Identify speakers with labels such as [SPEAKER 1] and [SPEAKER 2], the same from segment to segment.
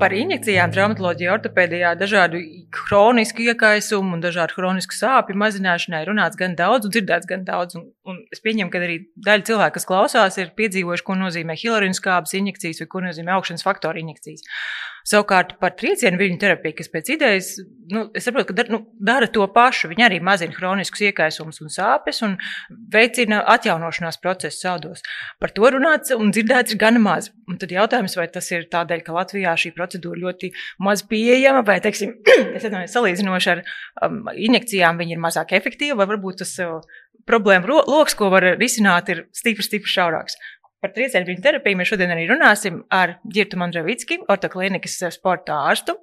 [SPEAKER 1] Par injekcijām, traumatoloģijā, ortopēdijā, dažādu chronisku iekaisumu un dažādu chronisku sāpju mazināšanai runāts gan daudz un dzirdēts gan daudz. Un, un es pieņemu, ka arī daļa cilvēku, kas klausās, ir piedzīvojuši, ko nozīmē hilarīnas skābes injekcijas vai ko nozīmē augšanas faktoru injekcijas. Savukārt par triecienu viļņu terapiju, kas pēc idejas, nu, es saprotu, ka dar, nu, dara to pašu. Viņi arī mazina chroniskus iekaisumus un sāpes un veicina atjaunošanās procesu saudos. Par to runāts un dzirdēts ir gana maz. Un tad jautājums, vai tas ir tādēļ, ka Latvijā šī procedūra ļoti maz pieejama, vai, teiksim, salīdzinoši ar um, injekcijām viņi ir mazāk efektīvi, vai varbūt tas uh, problēma lokus, ko var risināt, ir stipri, stipri šaurāks. Par triecienu terapiju mēs šodien arī runāsim ar Girtu Mandravicki, ortoklinikas sporta ārstu.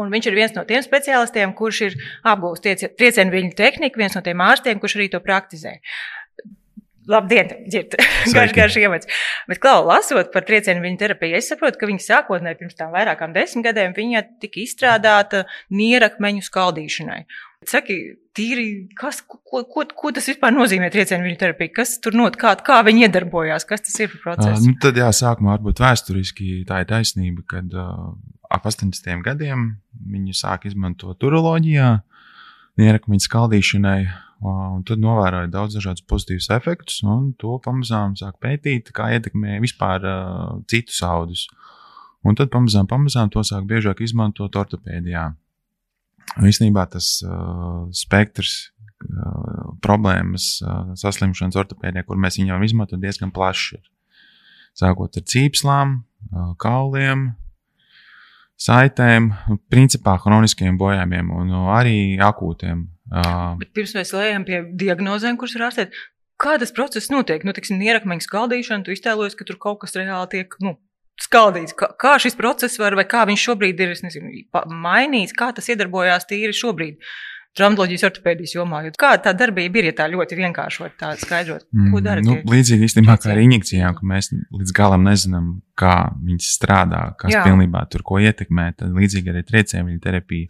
[SPEAKER 1] Un viņš ir viens no tiem speciālistiem, kurš ir apgūlis triecienu viļņu tehniku, viens no tiem ārstiem, kurš arī to praktizē. Labdien, Girta! Garš, garš ievads. Bet, klau, lasot par triecienu viņa terapiju, es saprotu, ka viņa sākotnēji pirms tam vairākām desmit gadiem viņa tika izstrādāta nierakmeņu skaldīšanai. Saki, tīri, kas, ko, ko, ko tas vispār nozīmē triecienu viņa terapija? Kas tur not, kā, kā viņi iedarbojās, kas tas ir par procesu?
[SPEAKER 2] Uh, nu, tad jā, sākumā varbūt vēsturiski tā ir taisnība, kad uh, ap 80 gadiem viņi sāk izmantot uroloģijā, nierakmeņu skaldīšanai. Un tad novēroja daudz dažādus pozitīvus efektus, un to pamazām sāk pētīt, kā ietekmē vispār uh, citus audus. Un tad pamazām, pamazām to sāk biežāk izmantot ortopēdijā. Īstenībā tas uh, spektrs uh, problēmas, uh, saslimšanas ortopēdijā, kur mēs viņu izmantojam, diezgan plašs. Ir. Sākot ar cīpslām, uh, kauliem, saitēm, principā chroniskiem bojājumiem un arī akūtiem
[SPEAKER 1] Uh, Bet pirms mēs lējam pie diagnozēm, kuras ir ārstēt, kā tas process notiek? Nu, tiksim, nierakmeņa skaldīšana, tu iztēlojies, ka tur kaut kas reāli tiek, nu, skaldīts. Kā, kā šis process var, vai kā viņš šobrīd ir, nezinu, mainīts, kā tas iedarbojās tīri šobrīd? traumatoloģijas ortopēdijas jomā. Kāda tā darbība ir, ja tā ļoti vienkāršot, tā skaidrot, ko
[SPEAKER 2] mm, dara? Nu, līdzīgi īstenībā kā ar injekcijām, ka mēs līdz galam nezinām, kā viņas strādā, kas Jā. pilnībā tur ko ietekmē. Tad līdzīgi arī triecienu terapija.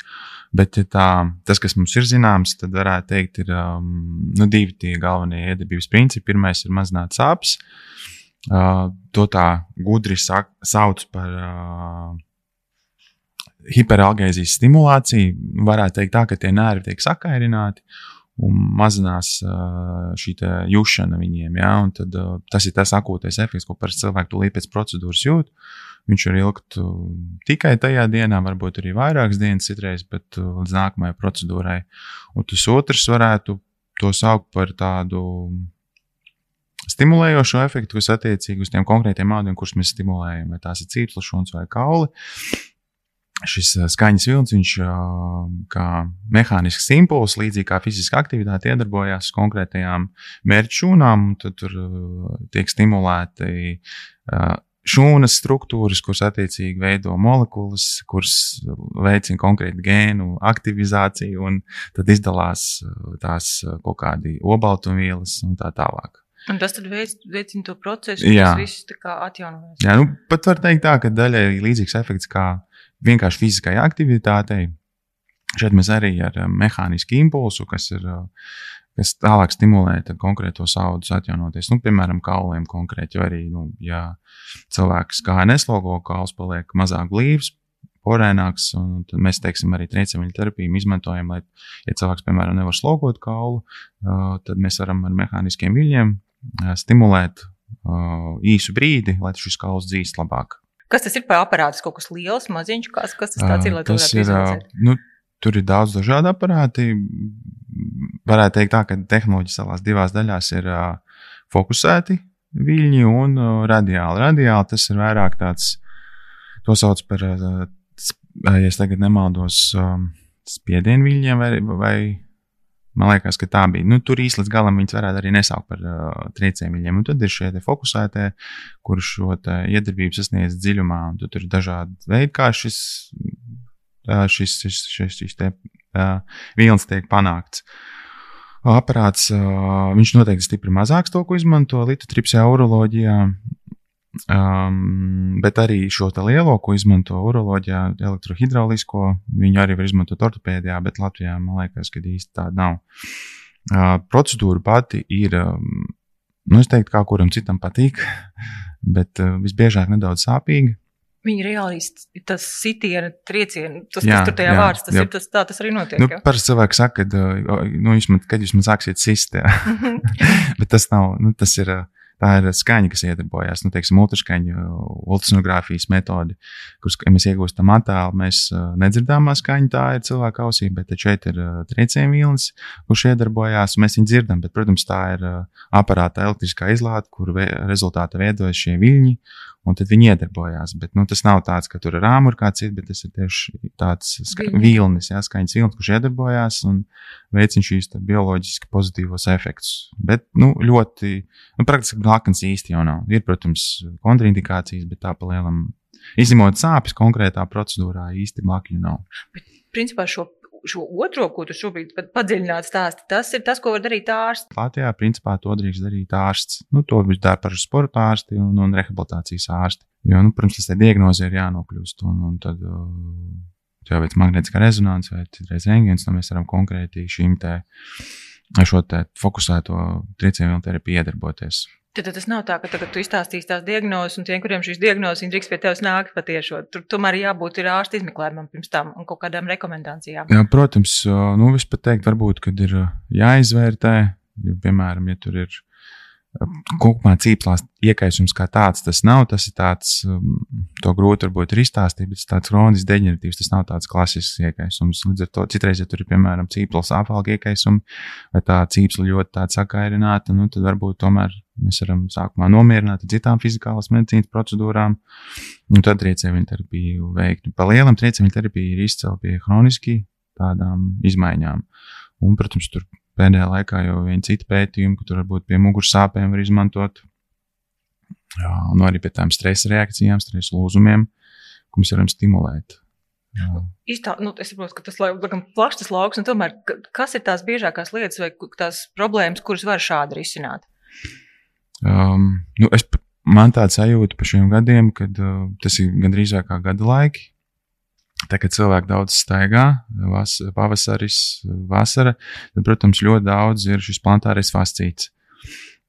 [SPEAKER 2] Bet ja tā, tas, kas mums ir zināms, tad varētu teikt, ir um, nu, divi tie galvenie iedarbības principi. Pirmais ir mazināt sāpes. Uh, to tā gudri sauc par hiperalgēzijas stimulācija. Varētu teikt, tā, ka tie nervi tiek sakairināti un mazinās šī jūšana viņiem. Ja? Un tad, tas ir tas akūtais efekts, ko parasti cilvēki tūlīt pēc procedūras jūt. Viņš var ilgt tikai tajā dienā, varbūt arī vairākas dienas, citreiz, bet līdz nākamajai procedūrai. Un tas otrs varētu to saukt par tādu stimulējošo efektu, kas attiecīgi uz tiem konkrētiem audiem, kurus mēs stimulējam, vai tās ir cīpslas, šūns vai kauli šis skaņas vilnis, viņš kā mehānisks impulss, līdzīgi kā fiziska aktivitāte, iedarbojās uz konkrētajām mērķu šūnām. Tad tur tiek stimulēti šūnas struktūras, kuras attiecīgi veido molekulas, kuras veicina konkrētu gēnu aktivizāciju, un tad izdalās tās kaut kādi obaltumvielas un tā tālāk.
[SPEAKER 1] Un tas veicina to procesu, kas viss atjaunojas.
[SPEAKER 2] Jā, nu, pat var teikt tā, ka daļai ir līdzīgs efekts kā vienkārši fiziskai aktivitātei. Šeit mēs arī ar eh, mehānisku impulsu, kas ir eh, kas tālāk stimulē konkrētos audus atjaunoties. Nu, piemēram, kauliem konkrēti, jo arī, nu, ja cilvēks kā neslogo, kauls paliek mazāk blīvs, porēnāks, un tad mēs, teiksim, arī triecienu terapiju izmantojam, lai, ja cilvēks, piemēram, nevar slogot kaulu, uh, tad mēs varam ar mehāniskiem viļņiem uh, stimulēt īsu brīdi, lai šis kauls dzīst labāk.
[SPEAKER 1] Kas tas ir par aparātu? Kaut kas liels, maziņš, kas, kas tas tāds ir?
[SPEAKER 2] Tas ir nu, tur ir daudz dažādu aparātu. Varētu teikt, tā, ka tehnoloģija savās divās daļās ir uh, fokusēti viļņi un uh, radiāli. Radiāli tas ir vairāk tāds, to sauc par, uh, ja es tagad nemaldos, um, spiedienu viļņiem vai, vai Man liekas, ka tā bija. Nu, tur īstenībā līdz galam viņas varētu arī nesaukt par uh, triecienu viļņiem. Un tad ir šie fokusētie, kurš šo iedarbību sasniedz dziļumā. Tur ir dažādi veidi, kā šis, uh, šis, šis, šis, šis te, uh, vilnis tiek panākts. Aparāts, uh, viņš noteikti stipri mazāks to, ko izmanto litotripsijā, uroloģijā. Um, bet arī šo lielo, ko izmanto uroloģijā, elektrohidraulisko, viņu arī var izmantot ortopēdijā, bet Latvijā man liekas, ka īsti tāda nav. Uh, procedūra pati ir, um, nu, es teiktu, kā kuram citam patīk, bet uh, visbiežāk nedaudz sāpīga.
[SPEAKER 1] Viņi reāli tas sitiena, trieciena, tas, jā, kas tur tajā jā, vārds, tas jā. ir tas, tā tas arī notiek.
[SPEAKER 2] Nu, Parasti cilvēki saka, ka, nu, jūs man, kad jūs man sāksiet sist, jā. bet tas nav, nu, tas ir. Uh, Tā ir skaņa, kas iedarbojas. Nu, teiksim, ultraskaņa, ultrasonogrāfijas metode, kuras mēs iegūstam attēlu. Mēs nedzirdamā skaņa tā ir cilvēka ausī, bet šeit ir trieciena vilnis, kurš iedarbojas. Mēs viņu dzirdam, bet, protams, tā ir aparāta elektriskā izlāde, kur rezultātā veidojas šie viļņi un tad viņi iedarbojās. Bet, nu, tas nav tāds, ka tur ir rāmur kā cits, bet tas ir tieši tāds vilnis, jā, skaņas vilnis, kurš iedarbojās un veicina šīs bioloģiski pozitīvos efektus. Bet, nu, ļoti, nu, praktiski blakens īsti jau nav. Ir, protams, kontraindikācijas, bet tā pa lielam, izņemot sāpes konkrētā procedūrā, īsti blakņu nav.
[SPEAKER 1] Bet, principā, šo šo otro, ko tu šobrīd padziļināti stāsti, tas ir tas, ko var darīt ārsts.
[SPEAKER 2] Latvijā, principā, to drīkst darīt ārsts. Nu, to viņš dara par sporta ārsti un, un rehabilitācijas ārsti. Jo, nu, protams, tas diagnoze ir jānokļūst. Un, un tad uh, jāveic magnētiskā rezonance vai citreiz rengens, un mēs varam konkrēti šīm te, šo te fokusēto triecienu terapiju iedarboties.
[SPEAKER 1] Tad, tad tas nav tā, ka tagad tu izstāstīsi tās diagnozes, un tiem, kuriem šīs diagnozes drīkst pie tevis nākt patiešām. Tur tomēr jābūt ārsta izmeklējumam pirms tam un kaut kādām rekomendācijām.
[SPEAKER 2] Jā, protams, nu, es pat teiktu, varbūt, kad ir jāizvērtē, jo, piemēram, ja tur ir Kopumā cīplās iekaisums kā tāds, tas nav. Tas ir tāds, um, to grūti varbūt ir izstāstīt, bet tas tāds kronisks deģeneratīvs. Tas nav tāds klasisks iekaisums. Līdz ar to citreiz, ja tur ir piemēram cīplas apvalka iekaisumi, vai tā cīpsla ļoti tāda sakairināta, nu, tad varbūt tomēr mēs varam sākumā nomierināt ar citām fizikālas medicīnas procedūrām, un tad triecienu terapiju veikt. Pa lielam triecienu terapija ir izcēlta pie hroniski tādām izmaiņām. Un, protams, tur pēdējā laikā jau viena cita pētījuma, ka tur varbūt pie muguras sāpēm var izmantot. Jā, un arī pie tām stresa reakcijām, stresa lūzumiem, ko mēs varam stimulēt.
[SPEAKER 1] Īstā, nu, es saprotu, ka tas ir plašs lauks, un tomēr kas ir tās biežākās lietas vai tās problēmas, kuras var šādi risināt?
[SPEAKER 2] Um, nu, es, man tāds sajūta pa šiem gadiem, kad uh, tas ir gandrīz kā gada laiki, Tagad cilvēki daudz staigā, vas, pavasaris, vasara. Tad, protams, ļoti daudz ir šis plantārais fascīts.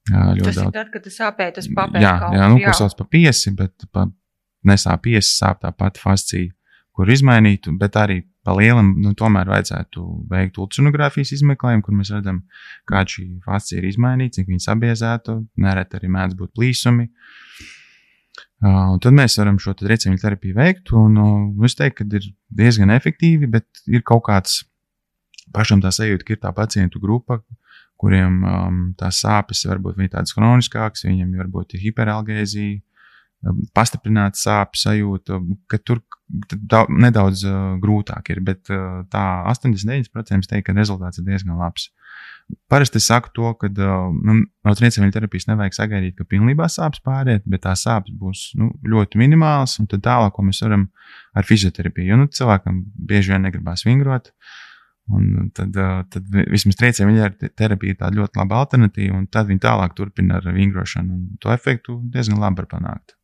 [SPEAKER 1] Ļoti tas daudz. ir tad, kad tas sāpē, tas papēr.
[SPEAKER 2] Jā, jā, nu, jā. ko sauc par piesi, bet pa, nesāp piesi, sāp tā pati fascija, kur izmainīt, bet arī pa lielam, nu, tomēr vajadzētu veikt ultrasonogrāfijas izmeklējumu, kur mēs redzam, kā šī fascija ir izmainīta, cik viņa sabiezēta, nereti arī mēdz būt plīsumi. Uh, un tad mēs varam šo recienu terapiju veikt. Un, uh, es teiktu, ka ir diezgan efektīvi, bet ir kaut kāds pašam tā sajūta, ka ir tā pacientu grupa, kuriem um, tās sāpes varbūt ir tādas kroniskākas, viņiem varbūt ir hiperalgēzija, um, pastiprināta sāpju sajūta, ka tur da, nedaudz uh, grūtāk ir. Bet uh, tā 89% teikt, ka rezultāts ir diezgan labs. Parasti es saku to, ka nu, no triecienu terapijas nevajag sagaidīt, ka pilnībā sāpes pāriet, bet tās sāpes būs nu, ļoti minimālas, un tad tālāk, ko mēs varam ar fizioterapiju. Jo nu, cilvēkam bieži vien negribās vingrot. Un tad, tad vismaz triecienu terapija ir tāda ļoti laba alternatīva, un tad viņi tālāk turpina ar vingrošanu. To efektu diezgan labi var panākt.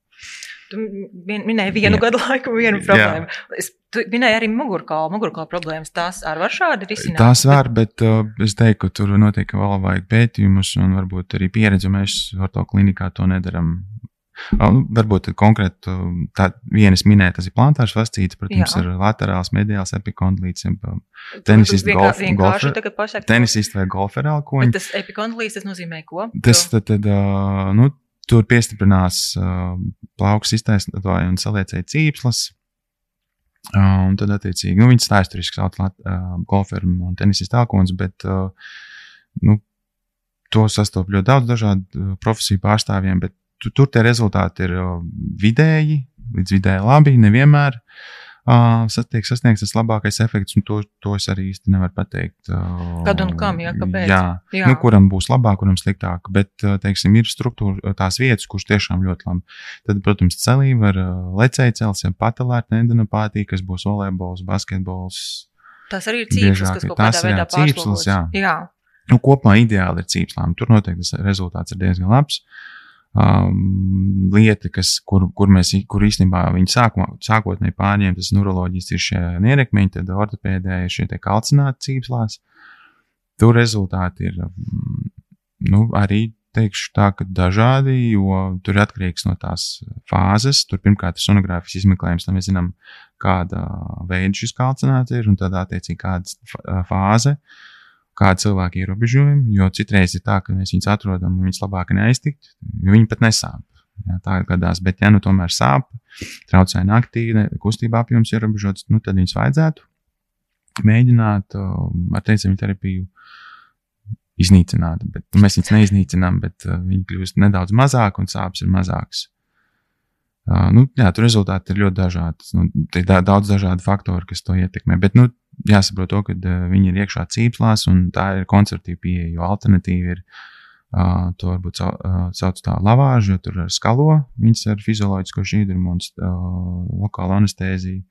[SPEAKER 1] Tu minēji vienu Jā. gadu laiku, vienu problēmu. Jā. Es minēju arī mugurkaula, mugurkaula problēmas. Tās arī var šādi risināt.
[SPEAKER 2] Tās var, bet, bet uh, es teiktu, ka tur noteikti vēl vajag pētījumus un varbūt arī pieredzi. Mēs orto klinikā to nedaram. Uh, varbūt konkrēti tā vienas minēta, tas ir plantārs fascīts, protams, Jā. ir laterāls, mediāls epikondlīts, tenisists, golf, golfer, tenisists vai golferālkoņi.
[SPEAKER 1] Tas epikondlīts, tas nozīmē ko?
[SPEAKER 2] Tas tad, tad uh, nu, Tur piestiprinās uh, plauks iztaisnotāji un saliecēji cīpslas. Uh, un tad, attiecīgi, nu, viņas vēsturiski sauc uh, golferu un tenisista tālkons, bet uh, nu, to sastopas ļoti daudz dažādu uh, profesiju pārstāvjiem. Bet tu, tur tie rezultāti ir uh, vidēji, līdz vidēji labi, nevienmēr. Uh, tiek sasniegts tas labākais efekts, un to, to es arī īsti nevaru pateikt.
[SPEAKER 1] Kad un kam, jā, kāpēc?
[SPEAKER 2] Jā, jā. Nu, kuram būs labāk, kuram sliktāk, bet, teiksim, ir struktūra, tās vietas, kuras tiešām ļoti labi. Tad, protams, celība ar lecēju celsiem, patelēta endonopātija, kas būs volejbols, basketbols.
[SPEAKER 1] Tas arī ir cīpslas, kas kaut kādā veidā
[SPEAKER 2] pārslogots. Jā, jā. Nu, kopumā ideāli ir cīpslām. Tur noteikti tas rezultāts ir diezgan labs. Uh, um, lieta, kas, kur, kur mēs kur īstenībā viņi sākumā, sākotnēji pārņēma, tas neuroloģijas ir šie nierekmeņi, tad ortopēdē ir šie kalcināti cīpslās. Tur rezultāti ir um, nu, arī teikšu tā, ka dažādi, jo tur ir atkarīgs no tās fāzes. Tur pirmkārt ir sonogrāfijas izmeklējums, lai mēs zinām, kāda veida šis kalcinājums ir un tad attiecīgi kāda fāze. Kāda cilvēka ierobežojumi, jo citreiz ir tā, ka mēs viņus atrodam un viņus labāk neaiztikt, jo viņi pat nesāp. Jā, tā gadās, bet, ja nu tomēr sāp, traucē naktī, kustība apjoms ierobežots, nu, tad viņus vajadzētu mēģināt ar teicienu terapiju iznīcināt. Bet, nu, mēs viņus neiznīcinām, bet uh, viņi kļūst nedaudz mazāk un sāpes ir mazākas. Uh, nu, jā, tur rezultāti ir ļoti dažādi. Nu, ir daudz dažādu faktoru, kas to ietekmē. Bet nu, jāsaprot, to, ka uh, viņi ir iekšā cīpslās un tā ir koncertīva pieeja. Jo alternatīva ir uh, to varbūt sau, uh, sauc tā lavāžu, jo tur ar skalo viņas ar fizioloģisko šķīdumu un uh, lokālu anestēziju.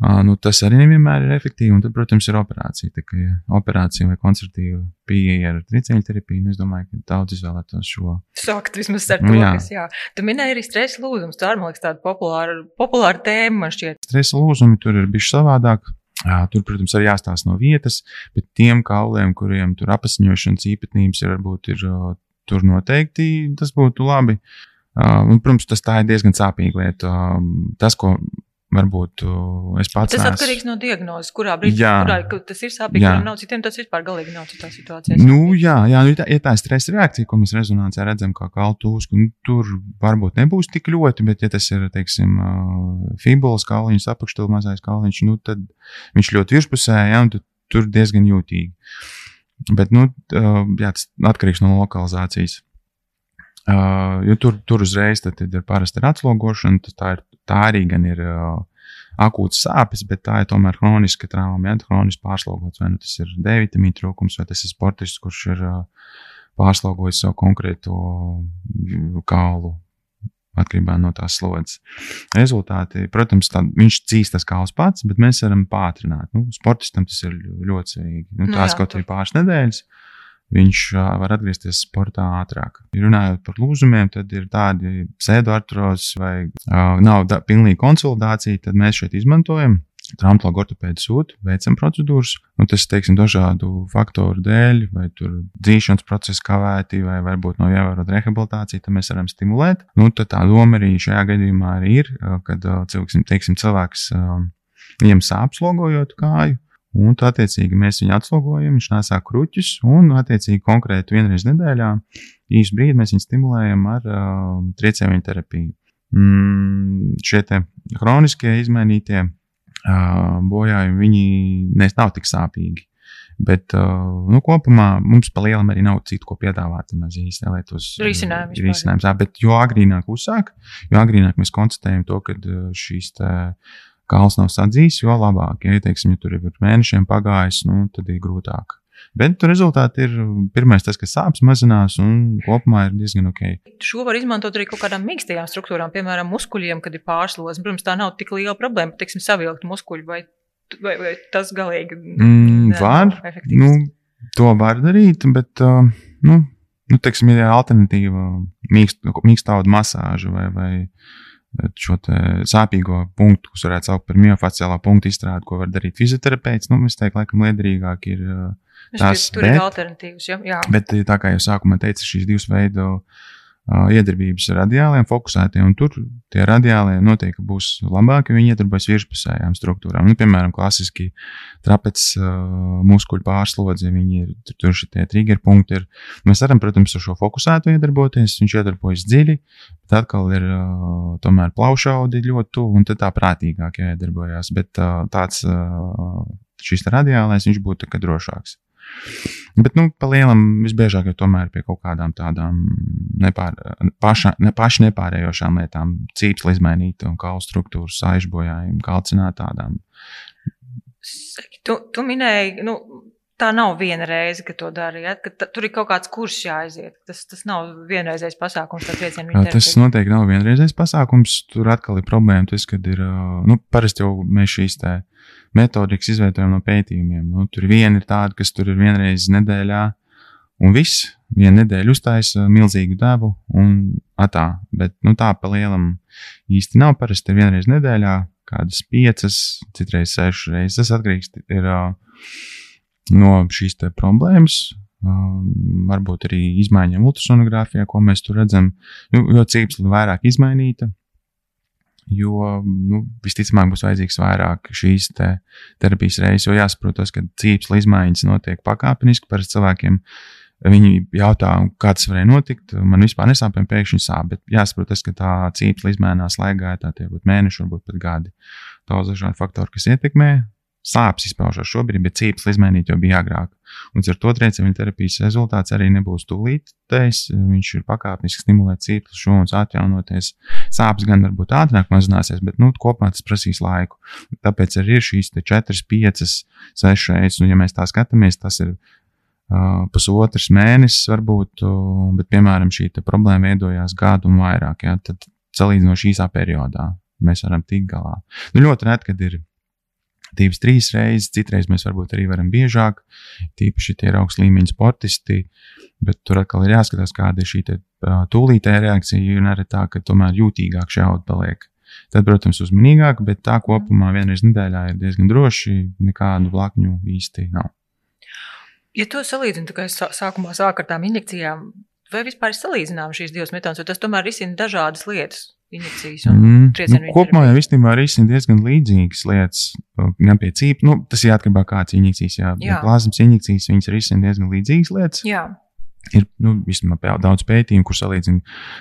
[SPEAKER 2] Nu, tas arī nevienmēr ir efektīvi. Un tad, protams, ir operācija. Tā kā ja operācija vai koncertīva pieeja ar tricēņu terapiju, nu, es domāju, ka daudz izvēlētos šo.
[SPEAKER 1] Sākt vismaz ar nu, to, nu, jā. kas, jā. Tu minēji arī stresa lūzumus. Tā ir, man liekas, tāda populāra, populāra tēma, man šķiet.
[SPEAKER 2] Stresa lūzumi tur ir bijuši savādāk. Tur, protams, arī jāstāsta no vietas, bet tiem kauliem, kuriem tur apziņošanas īpatnības ir, varbūt ir tur noteikti tas būtu labi. Un, protams, tas tā ir diezgan sāpīga lieta. Tas, ko Varbūt es pats.
[SPEAKER 1] Tas
[SPEAKER 2] nes...
[SPEAKER 1] atkarīgs no diagnozes, kurā brīdī kurā, tas ir sāpīgi. Jā, nav citiem tas vispār galīgi nav citā situācijā.
[SPEAKER 2] Nu, jā, jā nu, ja tā, ja tā ir stresa reakcija, ko mēs rezonansē redzam, kā kaltūsku, nu, tur varbūt nebūs tik ļoti, bet ja tas ir, teiksim, fibulas kauliņš, apakštūra mazais kauliņš, nu, tad viņš ļoti virspusē, jā, un tur diezgan jūtīgi. Bet, nu, jā, tas atkarīgs no lokalizācijas. Uh, jo tur, tur uzreiz ir parasti atslogošana, tā, ir, tā arī gan ir uh, akūts sāpes, bet tā ir tomēr kroniska trauma, ja kroniski pārslogots. Vai nu tas ir D vitamīna trūkums, vai tas ir sportists, kurš ir uh, pārslogojis savu konkrēto kaulu. Atkarībā no tās slodzes. Rezultāti, protams, tā, viņš cīs tas kauls pats, bet mēs varam pātrināt. Nu, sportistam tas ir ļoti svarīgi. Nu, nu tās nu, jā, kaut arī pāris nedēļas. Uh, viņš var atgriezties sportā ātrāk. Runājot par lūzumiem, tad ir tādi pseidoartrozes vai uh, nav da, pilnīga konsolidācija, tad mēs šeit izmantojam. Traumatologu ortopēdu sūta, veicam procedūras. Nu, tas, teiksim, dažādu faktoru dēļ, vai tur dzīšanas procesa kavēti, vai varbūt nav ievērota rehabilitācija, tad mēs varam stimulēt. Nu, tad tā doma arī šajā gadījumā arī ir, kad teiksim, cilvēks viņam sāp slogojot kāju, Un tā, attiecīgi, mēs viņu atslogojam, viņš nesā kruķus, un, attiecīgi, konkrēti vienreiz nedēļā īsu brīdi mēs viņu stimulējam ar uh, triecienu terapiju. Mm, šie chroniskie izmainītie uh, bojājumi, viņi nes, nav tik sāpīgi. Bet uh, nu, kopumā mums pa lielam arī nav citu, ko piedāvāt. Mēs īstenībā nevēlamies
[SPEAKER 1] risinājums.
[SPEAKER 2] risinājums. Bet jo agrīnāk uzsāk, jo agrīnāk mēs konstatējam to, ka šīs. Tā, kāls nav sadzījis, jo labāk. Ja, teiksim, ja tur ir mēnešiem pagājis, nu, tad ir grūtāk. Bet rezultāti ir pirmais, tas, ka sāpes mazinās un kopumā ir diezgan ok.
[SPEAKER 1] Šo var izmantot arī kaut kādām mīkstajām struktūrām, piemēram, muskuļiem, kad ir pārslodze. Protams, tā nav tik liela problēma, teiksim, savilkt muskuļu vai, vai, vai tas galīgi.
[SPEAKER 2] Mm, var, nu, to var darīt, bet, uh, nu, nu, teiksim, ir alternatīva mīkstaudu masāža vai, vai šo sāpīgo punktu, kas varētu saukt par miofaciālā punktu izstrādi, ko var darīt fizioterapeits. Nu, es teiktu, laikam, liederīgāk ir tās
[SPEAKER 1] tur bet, ir alternatīvas. Jā, jā.
[SPEAKER 2] Bet tā kā jau sākumā teicu, šīs divas veidu iedarbības radiāliem, fokusētiem, un tur tie radiālie noteikti būs labāki, ja viņi iedarbojas virspusējām struktūrām. Nu, piemēram, klasiski trapets uh, muskuļu pārslodzi, viņi ir tur šie trigger punkti. Ir. Mēs varam, protams, ar šo fokusētu iedarboties, viņš iedarbojas dziļi, bet atkal ir tomēr plaušaudi ļoti tuvu, un tad tā prātīgāk jāiedarbojas. Bet tāds šis radiālais, viņš būtu drošāks. Bet, nu, pa lielam visbiežāk jau tomēr pie kaut kādām tādām nepār, paša, ne, paši nepārējošām lietām, cīpsli izmainīt un kaulu struktūru, saižbojājumu, kalcināt tādām.
[SPEAKER 1] Tu, tu minēji, nu, tā nav viena reize, ka to dara. Ja? Ka tur ir kaut kāds kurs jāaiziet. Tas, tas nav vienreizējs pasākums.
[SPEAKER 2] Tas noteikti nav vienreizējs pasākums. Tur atkal ir problēma. Tas, kad ir, nu, parasti jau mēs šīs tā metodikas izvietojam no pētījumiem. Nu, tur viena ir tāda, kas tur ir vienreiz nedēļā, un viss. Vienu nedēļu uztaisa milzīgu devu, un tā. Bet nu, tā pa lielam īsti nav. Parasti ir vienreiz nedēļā, kādas piecas, citreiz sešas reizes. Tas atkarīgs ir, uh, no šīs problēmas. varbūt arī izmaiņām ultrasonogrāfijā, ko mēs tur redzam, nu, jo cīpsla ir vairāk izmainīta. Jo nu, visticamāk būs vajadzīgs vairāk šīs te terapijas reizes, jo jāsaprot, tas, ka cīpsla izmaiņas notiek pakāpeniski par cilvēkiem. Viņi jautā, kā tas varēja notikt. Man vispār nesāpēm pēkšņi sāp, bet jāsaprot, tas, ka tā cīpsla izmainās laikā, tā tie būtu mēneši, varbūt pat gadi. Daudz dažādu faktoru, kas ietekmē sāpes izpaužās šobrīd, bet cīpes izmainīt jau bija agrāk. Un ar to triecienu terapijas rezultāts arī nebūs tūlītējs. Viņš ir pakāpeniski stimulēt cīpes šūnas atjaunoties. Sāpes gan varbūt ātrāk mazināsies, bet nu, kopumā tas prasīs laiku. Tāpēc arī ir šīs 4, 5, 6 reizes. Un, ja mēs tā skatāmies, tas ir uh, pusotrs mēnesis varbūt, uh, bet, piemēram, šī problēma veidojās gadu un vairāk. Ja, tad salīdzinoši īsā periodā mēs varam tikt galā. Nu, ļoti reti, kad ir divas, trīs reizes, citreiz mēs varbūt arī varam biežāk, tīpaši tie ir augsts līmeņa sportisti, bet tur atkal ir jāskatās, kāda ir šī te, tūlītēja reakcija, un arī tā, ka tomēr jūtīgāk šī auga paliek. Tad, protams, uzmanīgāk, bet tā kopumā vienreiz nedēļā ir diezgan droši, nekādu blakņu īsti nav.
[SPEAKER 1] Ja to salīdzinu, kā es sākumā sāku ar tām injekcijām, vai vispār ir salīdzināmas šīs divas metodas, vai tas tomēr risina dažādas lietas? Injekcijas un mm,
[SPEAKER 2] nu, kopumā jau īstenībā ir diezgan līdzīgas lietas. Gan pie cīpa, nu, tas ir atkarībā no kādas injekcijas, jā, jā. plazmas injekcijas, viņas ir diezgan līdzīgas lietas. Jā. Ir nu, vismaz daudz pētījumu, kur salīdzina,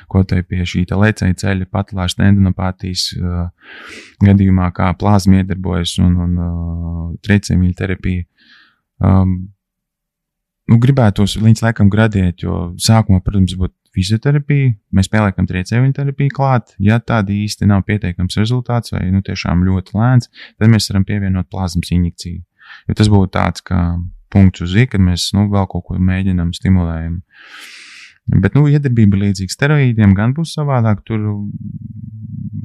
[SPEAKER 2] ko te pie šī lecēja ceļa patlāžas tendinopātijas uh, gadījumā, kā plazma iedarbojas un, un uh, triecienīļa terapija. Um, nu, gribētos līdz laikam gradēt, jo sākumā, protams, būtu fizioterapiju, mēs pieliekam triecienu terapiju klāt. Ja tāda īsti nav pietiekams rezultāts vai nu, tiešām ļoti lēns, tad mēs varam pievienot plazmas injekciju. Jo tas būtu tāds kā punkts uz zīmēm, kad mēs nu, vēl kaut ko mēģinām, stimulējam. Bet nu, iedarbība līdzīga steroīdiem, gan būs savādāk. Tur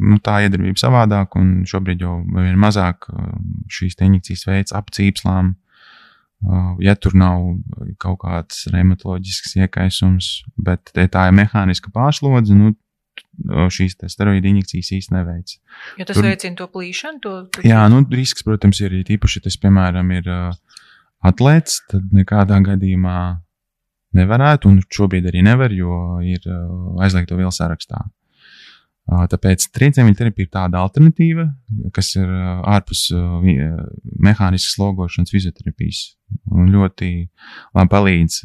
[SPEAKER 2] nu, tā iedarbība savādāk, un šobrīd jau ir mazāk šīs injekcijas veids ap cīpslām ja tur nav kaut kāds reumatoloģisks iekaisums, bet tā ir mehāniska pārslodze, nu, šīs steroīdu injekcijas īstenībā neveic.
[SPEAKER 1] Jo tas tur, veicina to plīšanu? To,
[SPEAKER 2] to... Jā, nu, risks, protams, ir īpaši, ja tas, piemēram, ir atlēts, tad nekādā gadījumā nevarētu, un šobrīd arī nevar, jo ir aizliegto vielu sarakstā. Tāpēc trieciena terapija ir tāda alternatīva, kas ir ārpus mehāniskas slogošanas fizioterapijas. Un ļoti labi palīdz.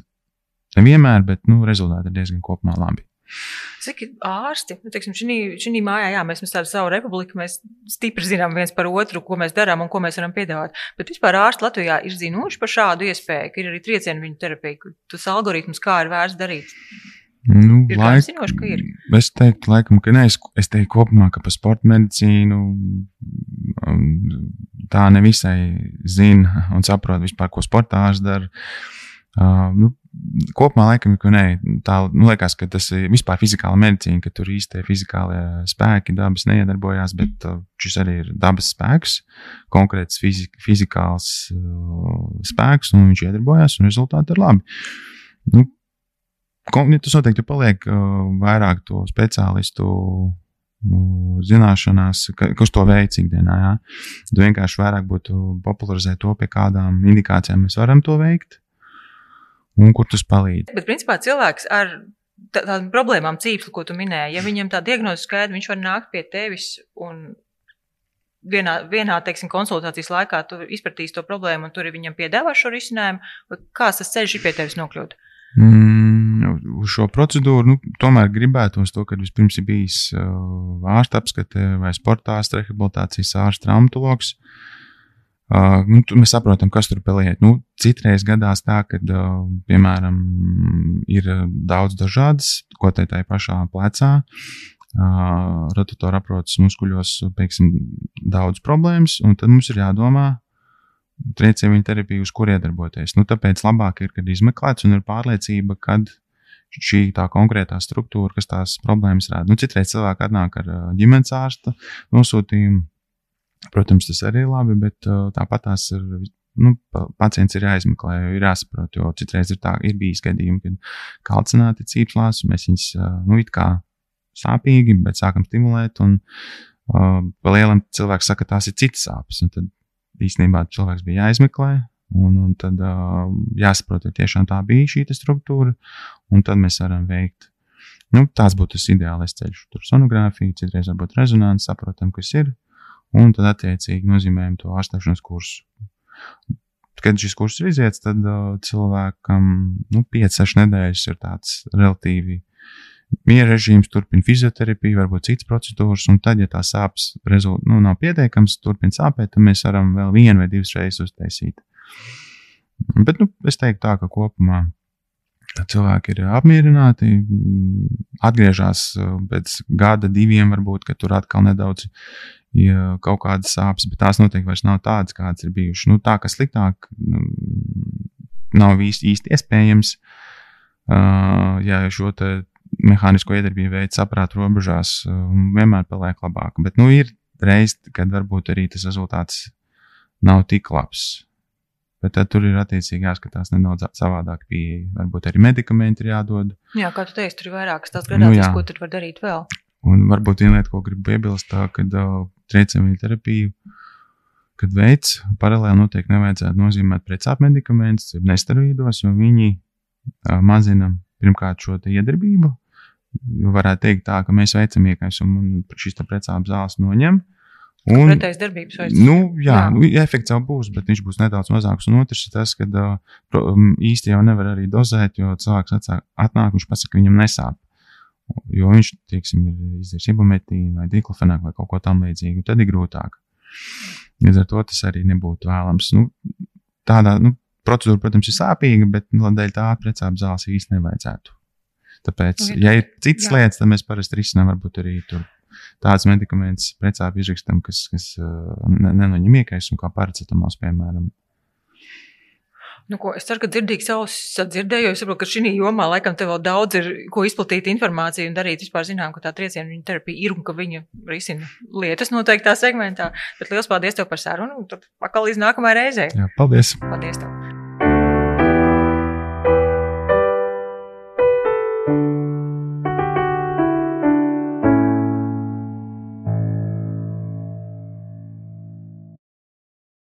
[SPEAKER 2] Nevienmēr, bet nu, rezultāti ir diezgan kopumā labi.
[SPEAKER 1] Cik ārsti, nu, teiksim, šī mājā, jā, mēs, mēs tādu savu republiku, mēs stipri zinām viens par otru, ko mēs darām un ko mēs varam piedāvāt. Bet vispār ārsti Latvijā ir zinoši par šādu iespēju, ka ir arī triecienu viņu terapija, tas algoritms, kā ir vērts darīt.
[SPEAKER 2] Nu,
[SPEAKER 1] ir laik, zinoši, ka ir.
[SPEAKER 2] Es teiktu, laikam, ka nē, es, es teiktu kopumā, ka par sporta medicīnu um, tā nevisai zina un saprot vispār, ko sportārs dara. Uh, nu, kopumā, laikam, ka nē, tā nu, liekas, ka tas ir vispār fizikāla medicīna, ka tur īstie fizikālie spēki dabas neiedarbojās, bet uh, šis arī ir dabas spēks, konkrēts fizik, fizikāls uh, spēks, un viņš iedarbojās, un rezultāti ir labi. Nu, Tas noteikti paliek uh, vairāk to speciālistu uh, zināšanās, ka, kas to veic ikdienā. Jā. Tad vienkārši vairāk būtu popularizēt to, pie kādām indikācijām mēs varam to veikt un kur tas palīdz.
[SPEAKER 1] Bet, principā, cilvēks ar tādām problēmām, cīpslu, ko tu minēji, ja viņam tā diagnoze skaidra, viņš var nākt pie tevis un vienā, vienā teiksim, konsultācijas laikā izpratīs to problēmu, un tur ir viņam piedāvā šo risinājumu. Kāds tas ceļš ir pie tevis nokļūt?
[SPEAKER 2] Mm, uz šo procedūru nu, tomēr gribētos to, ka vispirms ir bijis uh, ārsta apskate vai sporta ārsta rehabilitācijas ārsta traumatologs. Uh, nu, mēs saprotam, kas tur paliek. Nu, citreiz gadās tā, ka, uh, piemēram, ir daudz dažādas, ko te tajā pašā plecā, uh, rotatora aprotas muskuļos, pieksim, daudz problēmas, un tad mums ir jādomā, triecienu terapiju, uz kur iedarboties. Nu, tāpēc labāk ir, kad izmeklēts un ir pārliecība, kad šī tā konkrētā struktūra, kas tās problēmas rada. Nu, citreiz cilvēki atnāk ar ģimenes ārsta nosūtījumu. Protams, tas arī ir labi, bet tāpat tās ir. Nu, pacients ir jāizmeklē, ir jāsaprot, jo citreiz ir, tā, ir bijis gadījumi, kad kalcināti cīpslās, mēs viņus, nu, it kā sāpīgi, bet sākam stimulēt, un uh, pa lielam cilvēks saka, tās ir citas sāpes, un tad īstenībā cilvēks bija jāizmeklē, Un, un tad uh, jāsaprot, ka tiešām tā bija šī struktūra, un tad mēs varam veikt. Nu, tās būtu tas ideālais ceļš. Tur sonogrāfija, citreiz varbūt rezonance, saprotam, kas ir, un tad attiecīgi nozīmējam to ārstēšanas kursu. Kad šis kurs ir iziets, tad uh, cilvēkam nu, 5-6 nedēļas ir tāds relatīvi miera režīms, turpina fizioterapiju, varbūt citas procedūras, un tad, ja tā sāpes rezult, nu, nav pietiekams, turpina sāpēt, tad mēs varam vēl vienu vai divas reizes uztaisīt. Bet nu, es teiktu, tā, ka kopumā cilvēki ir apmierināti, atgriežas uh, pēc gada, diviem, varbūt, tur atkal nedaudz ja kaut kādas sāpes, bet tās noteikti vairs nav tādas, kādas ir bijušas. Nu, tā, ka sliktāk nu, nav īsti, īsti iespējams. Uh, ja šo mehānisko iedarbību veids saprāta robežās, uh, vienmēr paliek labāk. Bet nu, ir reizes, kad varbūt arī tas rezultāts nav tik labs. Bet tad tur ir attiecīgi jāskatās nedaudz savādāk pieeja. Varbūt arī medikamenti ir jādod.
[SPEAKER 1] Jā, kā tu teici, tur ir vairākas tās gradācijas, nu, ko tur var darīt vēl.
[SPEAKER 2] Un varbūt viena lieta, ko gribu piebilst, tā, kad uh, triecienīju terapiju, kad veids paralēli noteikti nevajadzētu nozīmēt precāp medikamentus, nesteroīdos, jo viņi uh, mazina pirmkārt šo iedarbību. Varētu teikt tā, ka mēs veicam iekaisumu un šis precāp zāles noņem.
[SPEAKER 1] Un, Pretējs darbības veids.
[SPEAKER 2] Nu, jā, jā. Nu, efekts jau būs, bet viņš būs nedaudz mazāks. Un otrs ir tas, ka uh, īsti jau nevar arī dozēt, jo cilvēks atsāk, atnāk, viņš pasaka, ka viņam nesāp. Jo viņš, teiksim, ir izdarījis ibumetīnu vai diklofenāku vai kaut ko tam līdzīgu, tad ir grūtāk. Līdz ar to tas arī nebūtu vēlams. Nu, tādā nu, procedūra, protams, ir sāpīga, bet nu, dēļ tā precāpju zāles īsti nevajadzētu. Tāpēc, ja ir citas jā. lietas, tad mēs parasti risinām varbūt arī tur tāds medikaments precāpju izrakstam, kas, kas nenoņem iekaisumu, kā paracetamāls, piemēram.
[SPEAKER 1] Nu, ko, es ceru, ka dzirdīgs ausis sadzirdēju, jo es saprotu, ka šī jomā laikam te vēl daudz ir ko izplatīt informāciju un darīt. Vispār zinām, ka tā trieciena terapija ir un ka viņa risina lietas noteiktā segmentā. Bet liels paldies tev par sarunu un tad pakal līdz nākamajai reizei.
[SPEAKER 2] Jā, paldies!
[SPEAKER 1] Paldies! Tev.